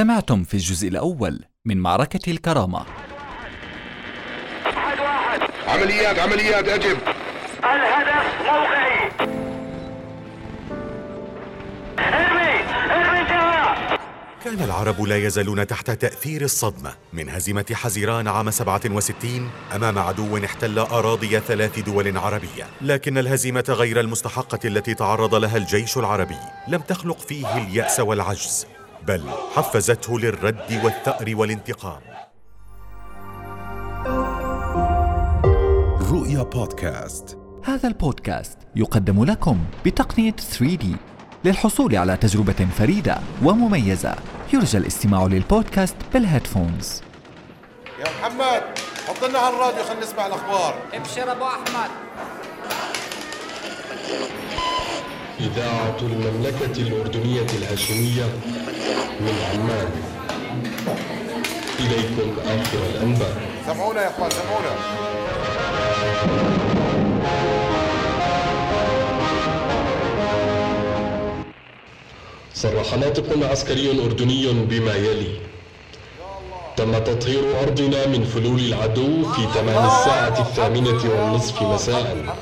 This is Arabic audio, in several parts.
استمعتم في الجزء الأول من معركة الكرامة. عمليات عمليات أجب. الهدف موقعي. ارمي ارمي الجواب كان العرب لا يزالون تحت تأثير الصدمة من هزيمة حزيران عام 67 أمام عدو احتل أراضي ثلاث دول عربية. لكن الهزيمة غير المستحقة التي تعرض لها الجيش العربي لم تخلق فيه اليأس والعجز. بل حفزته للرد والثأر والانتقام. رؤيا بودكاست. هذا البودكاست يقدم لكم بتقنية 3D للحصول على تجربة فريدة ومميزة. يرجى الاستماع للبودكاست بال headphones. يا محمد حط لنا على الراديو خلينا نسمع الأخبار. ابشر أبو أحمد. إذاعة المملكة الأردنية الهاشمية من عمان إليكم آخر الأنباء سمعونا يا اخوان سمعونا صرح ناطق عسكري أردني بما يلي. تم تطهير أرضنا من فلول العدو في تمام الساعة الثامنة والنصف مساء.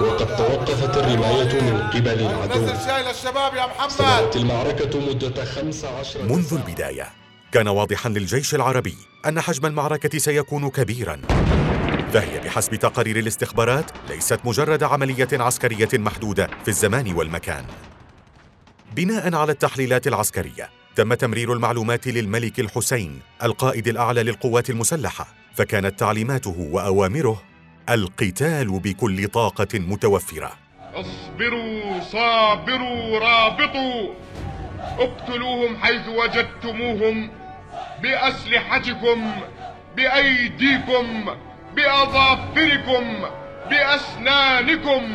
وقد توقفت الرماية من قبل العدو. نزل شاي للشباب يا محمد. استمرت المعركة مدة 15 منذ البداية كان واضحا للجيش العربي أن حجم المعركة سيكون كبيرا. فهي بحسب تقارير الاستخبارات ليست مجرد عملية عسكرية محدودة في الزمان والمكان. بناء على التحليلات العسكرية تم تمرير المعلومات للملك الحسين القائد الأعلى للقوات المسلحة فكانت تعليماته وأوامره القتال بكل طاقة متوفرة. اصبروا صابروا رابطوا. اقتلوهم حيث وجدتموهم. بأسلحتكم بأيديكم بأظافركم بأسنانكم.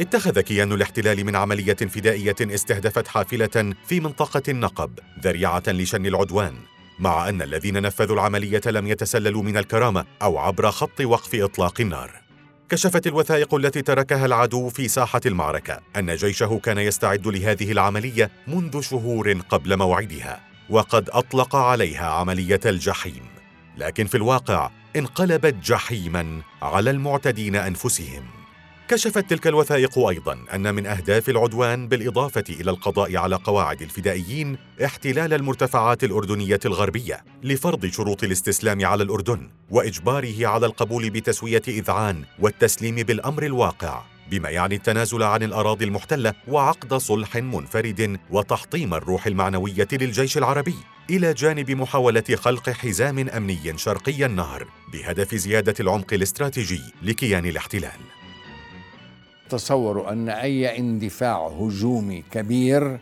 اتخذ كيان الاحتلال من عملية فدائية استهدفت حافلة في منطقة النقب ذريعة لشن العدوان. مع أن الذين نفذوا العملية لم يتسللوا من الكرامة أو عبر خط وقف إطلاق النار. كشفت الوثائق التي تركها العدو في ساحة المعركة أن جيشه كان يستعد لهذه العملية منذ شهور قبل موعدها وقد أطلق عليها عملية الجحيم. لكن في الواقع انقلبت جحيما على المعتدين أنفسهم. كشفت تلك الوثائق أيضا أن من أهداف العدوان بالإضافة إلى القضاء على قواعد الفدائيين احتلال المرتفعات الأردنية الغربية لفرض شروط الاستسلام على الأردن وإجباره على القبول بتسوية إذعان والتسليم بالأمر الواقع بما يعني التنازل عن الأراضي المحتلة وعقد صلح منفرد وتحطيم الروح المعنوية للجيش العربي إلى جانب محاولة خلق حزام أمني شرقي النهر بهدف زيادة العمق الاستراتيجي لكيان الاحتلال. تصوروا أن أي اندفاع هجومي كبير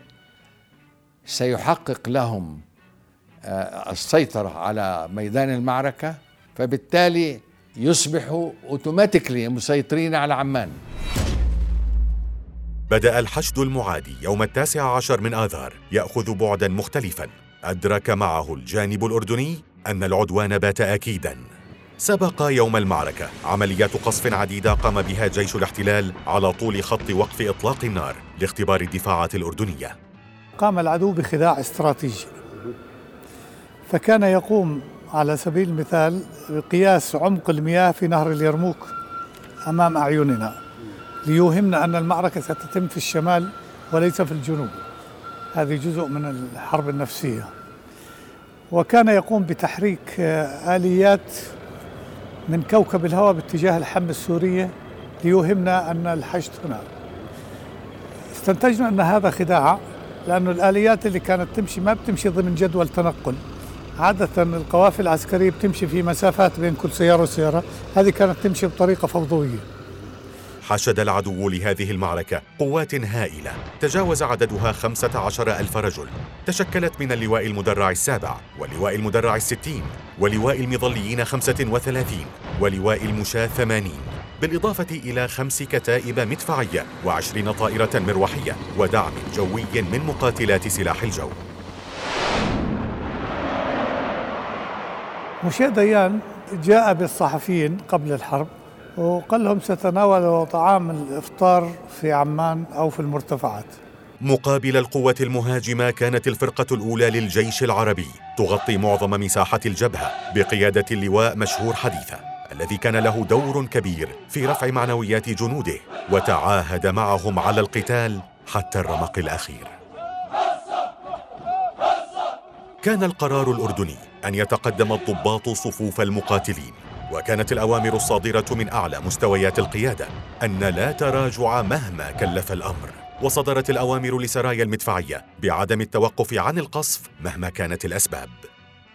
سيحقق لهم آه، السيطرة على ميدان المعركة فبالتالي يصبحوا اوتوماتيكلي مسيطرين على عمان. بدأ الحشد المعادي يوم التاسع عشر من آذار يأخذ بعدا مختلفا. أدرك معه الجانب الأردني أن العدوان بات أكيدا. سبق يوم المعركة. عمليات قصف عديدة قام بها جيش الاحتلال على طول خط وقف إطلاق النار لاختبار الدفاعات الأردنية. قام العدو بخداع استراتيجي. فكان يقوم على سبيل المثال بقياس عمق المياه في نهر اليرموك أمام أعيننا ليوهمنا أن المعركة ستتم في الشمال وليس في الجنوب. هذه جزء من الحرب النفسية. وكان يقوم بتحريك آه، آليات من كوكب الهواء باتجاه الحمى السورية ليوهمنا أن الحشد هنا. استنتجنا أن هذا خداع لأن الآليات اللي كانت تمشي ما بتمشي ضمن جدول تنقل. عادة القوافل العسكرية بتمشي في مسافات بين كل سيارة وسيارة هذه كانت تمشي بطريقة فوضوية. حشد العدو لهذه المعركة قوات هائلة. تجاوز عددها خمسة عشر ألف رجل. تشكلت من اللواء المدرع السابع ولواء المدرع الستين ولواء المظليين خمسة وثلاثين ولواء المشاة ثمانين. بالإضافة إلى خمس كتائب مدفعية وعشرين طائرة مروحية ودعم جوي من مقاتلات سلاح الجو. مشيع ديان جاء بالصحفيين قبل الحرب. وقال لهم ستناول طعام الإفطار في عمان أو في المرتفعات. مقابل القوة المهاجمة كانت الفرقة الأولى للجيش العربي تغطي معظم مساحة الجبهة بقيادة اللواء مشهور حديثة الذي كان له دور كبير في رفع معنويات جنوده وتعاهد معهم على القتال حتى الرمق الأخير. كان القرار الأردني أن يتقدم الضباط صفوف المقاتلين. وكانت الأوامر الصادرة من أعلى مستويات القيادة أن لا تراجع مهما كلف الأمر. وصدرت الأوامر لسرايا المدفعية بعدم التوقف عن القصف مهما كانت الأسباب.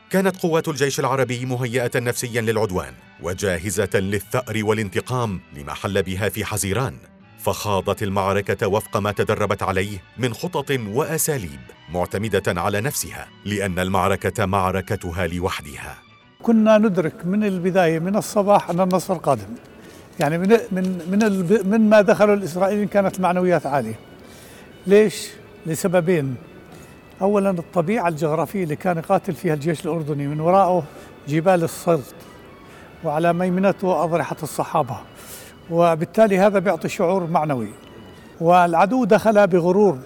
كانت قوات الجيش العربي مهيئة نفسيا للعدوان وجاهزة للثأر والانتقام لما حل بها في حزيران. فخاضت المعركة وفق ما تدربت عليه من خطط وأساليب معتمدة على نفسها لأن المعركة معركتها لوحدها. كنا ندرك من البداية من الصباح أن النصر قادم. يعني من من من من ما دخلوا الإسرائيليين كانت المعنويات عالية. ليش؟ لسببين. اولا الطبيعة الجغرافية اللي كان يقاتل فيها الجيش الأردني من وراءه جبال الصلت وعلى ميمنته اضرحه الصحابة. وبالتالي هذا بيعطي شعور معنوي. والعدو دخل بغرور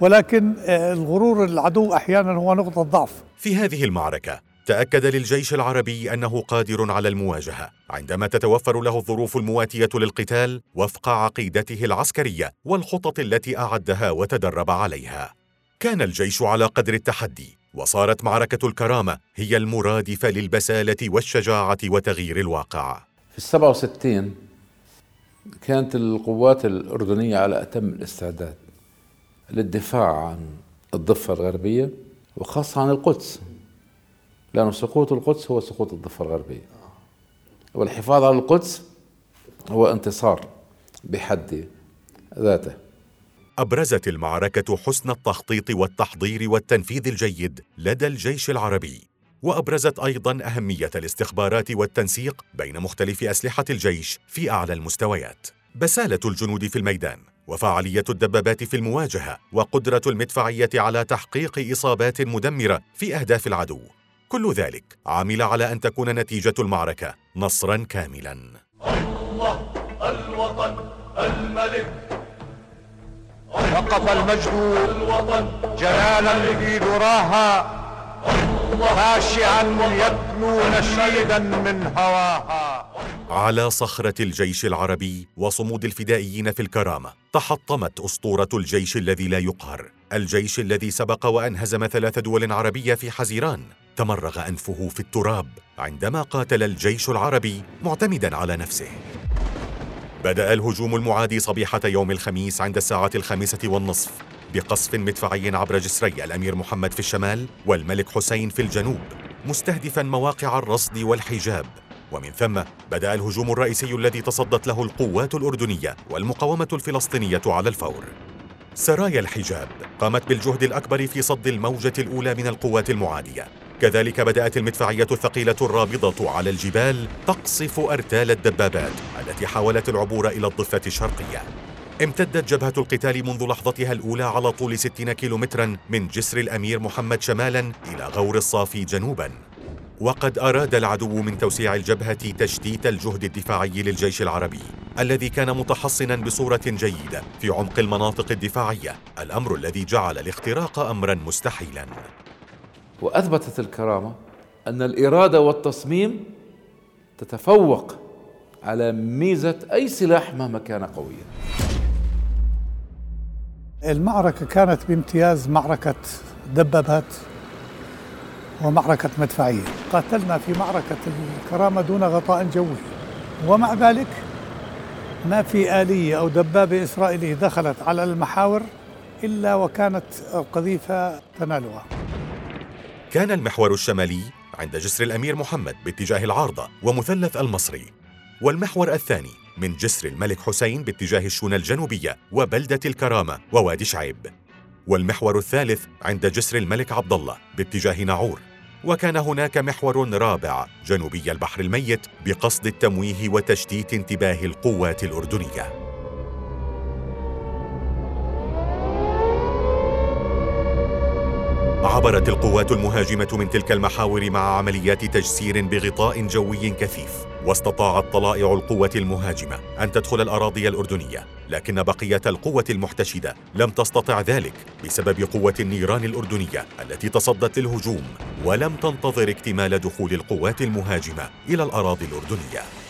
ولكن آه، الغرور العدو أحيانا هو نقطة ضعف. في هذه المعركة تأكد للجيش العربي أنه قادر على المواجهة. عندما تتوفر له الظروف المواتية للقتال وفق عقيدته العسكرية والخطط التي أعدها وتدرب عليها. كان الجيش على قدر التحدي وصارت معركة الكرامة هي المرادفه للبسالة والشجاعة وتغيير الواقع. في السبعة وستين كانت القوات الأردنية على أتم الاستعداد للدفاع عن الضفة الغربية وخاصة عن القدس. لأن سقوط القدس هو سقوط الضفة الغربية. والحفاظ على القدس هو انتصار بحد ذاته. أبرزت المعركة حسن التخطيط والتحضير والتنفيذ الجيد لدى الجيش العربي وأبرزت أيضا أهمية الاستخبارات والتنسيق بين مختلف أسلحة الجيش في أعلى المستويات. بسالة الجنود في الميدان وفعالية الدبابات في المواجهة وقدرة المدفعية على تحقيق إصابات مدمرة في أهداف العدو. كل ذلك عمل على أن تكون نتيجة المعركة نصرا كاملا. الله الوطن الملك. وقف المجد جلالا لذي ذراها خاشعا يتلو نشيدا من هواها. على صخرة الجيش العربي وصمود الفدائيين في الكرامة تحطمت أسطورة الجيش الذي لا يقهر الجيش الذي سبق وأن هزم ثلاث دول عربية في حزيران. تمرغ أنفه في التراب عندما قاتل الجيش العربي معتمدا على نفسه. بدأ الهجوم المعادي صبيحة يوم الخميس عند الساعة الخامسة والنصف بقصف مدفعي عبر جسري الأمير محمد في الشمال والملك حسين في الجنوب مستهدفا مواقع الرصد والحجاب. ومن ثم بدأ الهجوم الرئيسي الذي تصدت له القوات الأردنية والمقاومة الفلسطينية على الفور. سرايا الحجاب قامت بالجهد الأكبر في صد الموجة الأولى من القوات المعادية. كذلك بدأت المدفعية الثقيلة الرابضة على الجبال تقصف أرتال الدبابات التي حاولت العبور إلى الضفة الشرقية. امتدت جبهة القتال منذ لحظتها الأولى على طول 60 كيلومترا من جسر الأمير محمد شمالا إلى غور الصافي جنوبا. وقد أراد العدو من توسيع الجبهة تشتيت الجهد الدفاعي للجيش العربي الذي كان متحصنا بصورة جيدة في عمق المناطق الدفاعية الأمر الذي جعل الاختراق أمرا مستحيلا. وأثبتت الكرامة أن الإرادة والتصميم تتفوق على ميزة أي سلاح مهما كان قويا. المعركة كانت بامتياز معركة دبابات ومعركة مدفعية. قاتلنا في معركة الكرامة دون غطاء جوي. ومع ذلك ما في آلية أو دبابة إسرائيلية دخلت على المحاور إلا وكانت القذيفة تنالها. كان المحور الشمالي عند جسر الأمير محمد باتجاه العارضة ومثلث المصري والمحور الثاني من جسر الملك حسين باتجاه الشونة الجنوبية وبلدة الكرامة ووادي شعيب والمحور الثالث عند جسر الملك عبد الله باتجاه ناعور. وكان هناك محور رابع جنوبي البحر الميت بقصد التمويه وتشتيت انتباه القوات الأردنية. عبرت القوات المهاجمة من تلك المحاور مع عمليات تجسير بغطاء جوي كثيف واستطاعت طلائع القوة المهاجمة أن تدخل الأراضي الأردنية لكن بقية القوة المحتشدة لم تستطع ذلك بسبب قوة النيران الأردنية التي تصدت للهجوم ولم تنتظر اكتمال دخول القوات المهاجمة إلى الأراضي الأردنية.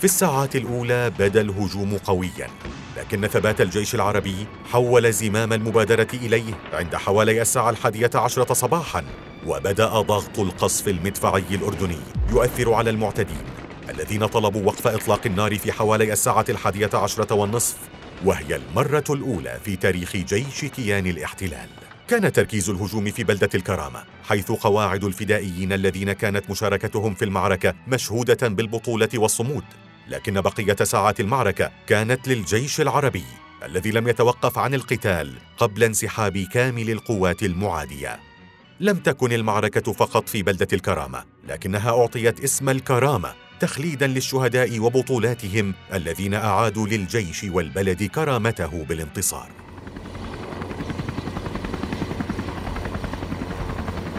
في الساعات الأولى بدا الهجوم قويا لكن ثبات الجيش العربي حول زمام المبادرة إليه عند حوالي الساعة الحادية عشرة صباحا وبدأ ضغط القصف المدفعي الأردني يؤثر على المعتدين الذين طلبوا وقف إطلاق النار في حوالي الساعة الحادية عشرة والنصف وهي المرة الأولى في تاريخ جيش كيان الاحتلال. كان تركيز الهجوم في بلدة الكرامة حيث قواعد الفدائيين الذين كانت مشاركتهم في المعركة مشهودة بالبطولة والصمود لكن بقية ساعات المعركة كانت للجيش العربي الذي لم يتوقف عن القتال قبل انسحاب كامل القوات المعادية. لم تكن المعركة فقط في بلدة الكرامة لكنها أعطيت اسم الكرامة تخليدا للشهداء وبطولاتهم الذين أعادوا للجيش والبلد كرامته بالانتصار.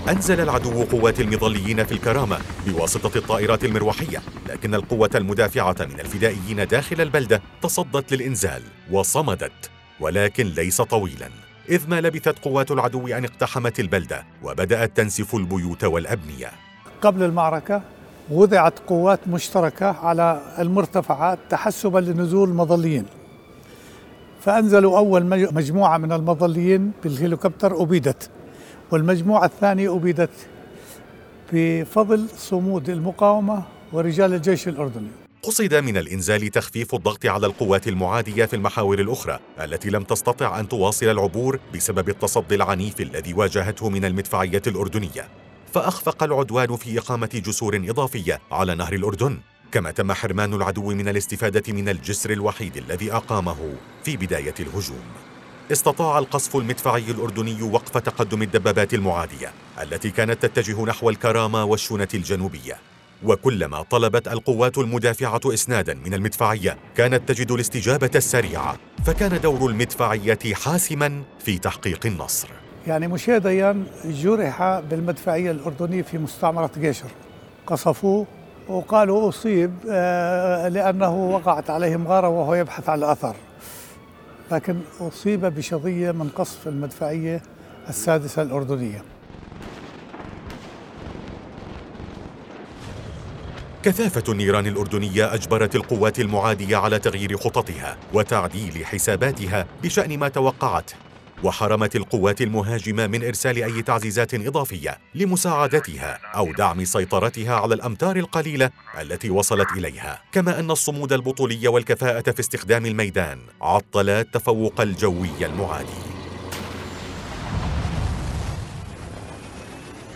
أنزل العدو قوات المظليين في الكرامة بواسطة الطائرات المروحية، لكن القوة المدافعة من الفدائيين داخل البلدة تصدت للإنزال وصمدت، ولكن ليس طويلاً، إذ ما لبثت قوات العدو أن اقتحمت البلدة وبدأت تنسف البيوت والأبنية. قبل المعركة وضعت قوات مشتركة على المرتفعات تحسبا لنزول المظليين. فأنزلوا أول مجموعة من المظليين بالهليكوبتر أبيدت. والمجموعة الثانية أبيدت بفضل صمود المقاومة ورجال الجيش الأردني. قصد من الإنزال تخفيف الضغط على القوات المعادية في المحاور الأخرى التي لم تستطع أن تواصل العبور بسبب التصدي العنيف الذي واجهته من المدفعية الأردنية. فأخفق العدوان في إقامة جسور إضافية على نهر الأردن كما تم حرمان العدو من الاستفادة من الجسر الوحيد الذي أقامه في بداية الهجوم. استطاع القصف المدفعي الأردني وقف تقدم الدبابات المعادية التي كانت تتجه نحو الكرامة والشونة الجنوبية. وكلما طلبت القوات المدافعة إسنادا من المدفعية كانت تجد الاستجابة السريعة فكان دور المدفعية حاسما في تحقيق النصر. يعني مشي ديان جرح بالمدفعية الأردنية في مستعمرة جيشر. قصفوه وقالوا أصيب آه، لأنه وقعت عليه مغارة وهو يبحث عن الأثر. لكن أصيب بشظية من قصف المدفعية السادسة الأردنية. كثافة النيران الأردنية أجبرت القوات المعادية على تغيير خططها وتعديل حساباتها بشأن ما توقعته وحرمت القوات المهاجمة من إرسال أي تعزيزات إضافية لمساعدتها أو دعم سيطرتها على الأمتار القليلة التي وصلت إليها. كما أن الصمود البطولي والكفاءة في استخدام الميدان عطل التفوق الجوي المعادي.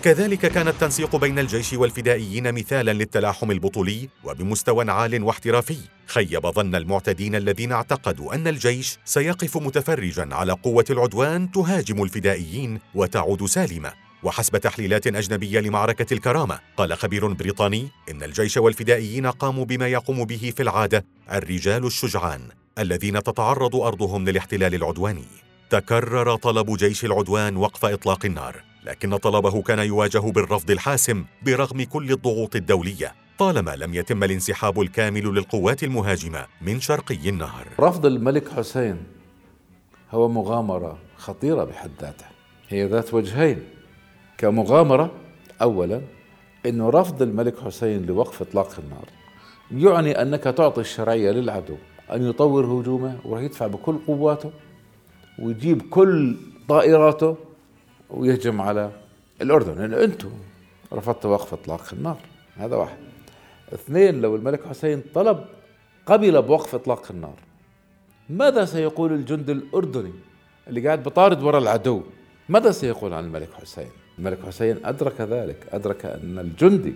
كذلك كان التنسيق بين الجيش والفدائيين مثالا للتلاحم البطولي وبمستوى عال واحترافي. خيب ظن المعتدين الذين اعتقدوا أن الجيش سيقف متفرجا على قوة العدوان تهاجم الفدائيين وتعود سالمة. وحسب تحليلات أجنبية لمعركة الكرامة قال خبير بريطاني إن الجيش والفدائيين قاموا بما يقوم به في العادة الرجال الشجعان الذين تتعرض أرضهم للاحتلال العدواني. تكرر طلب جيش العدوان وقف إطلاق النار. لكن طلبه كان يواجه بالرفض الحاسم برغم كل الضغوط الدولية طالما لم يتم الانسحاب الكامل للقوات المهاجمة من شرقي النهر. رفض الملك حسين هو مغامرة خطيرة بحد ذاتها. هي ذات وجهين. كمغامرة اولا انه رفض الملك حسين لوقف إطلاق النار يعني أنك تعطي الشرعية للعدو أن يطور هجومه وراح يدفع بكل قواته ويجيب كل طائراته ويهجم على الأردن. لأنه أنتم رفضتوا وقف إطلاق النار هذا واحد. اثنين لو الملك حسين طلب قبل بوقف إطلاق النار ماذا سيقول الجند الأردني اللي قاعد بطارد وراء العدو؟ ماذا سيقول عن الملك حسين؟ الملك حسين أدرك ذلك. أدرك أن الجندي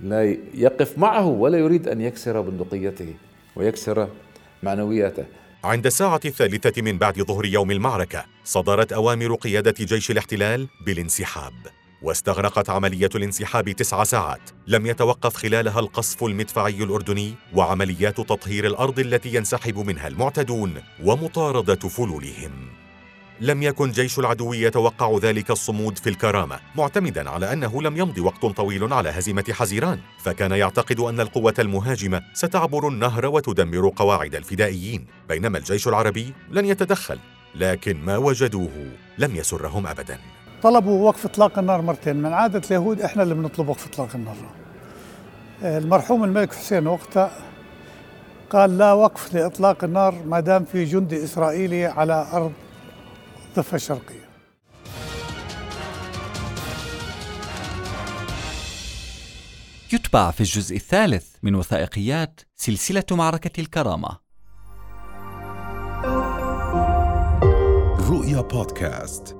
لا يقف معه ولا يريد أن يكسر بندقيته ويكسر معنوياته. عند الساعة الثالثة من بعد ظهر يوم المعركة صدرت أوامر قيادة جيش الاحتلال بالانسحاب واستغرقت عملية الانسحاب تسع ساعات. لم يتوقف خلالها القصف المدفعي الأردني وعمليات تطهير الأرض التي ينسحب منها المعتدون ومطاردة فلولهم. لم يكن جيش العدو يتوقع ذلك الصمود في الكرامة معتمدا على أنه لم يمض وقت طويل على هزيمة حزيران. فكان يعتقد أن القوة المهاجمة ستعبر النهر وتدمر قواعد الفدائيين بينما الجيش العربي لن يتدخل. لكن ما وجدوه لم يسرهم أبدا. طلبوا وقف إطلاق النار مرتين. من عادة اليهود إحنا اللي بنطلب وقف إطلاق النار. المرحوم الملك حسين وقتها قال لا وقف لإطلاق النار ما دام في جندي إسرائيلي على أرض الضفه الشرقيه يتبع في الجزء الثالث من وثائقيات سلسلة معركة الكرامة. رؤيا بودكاست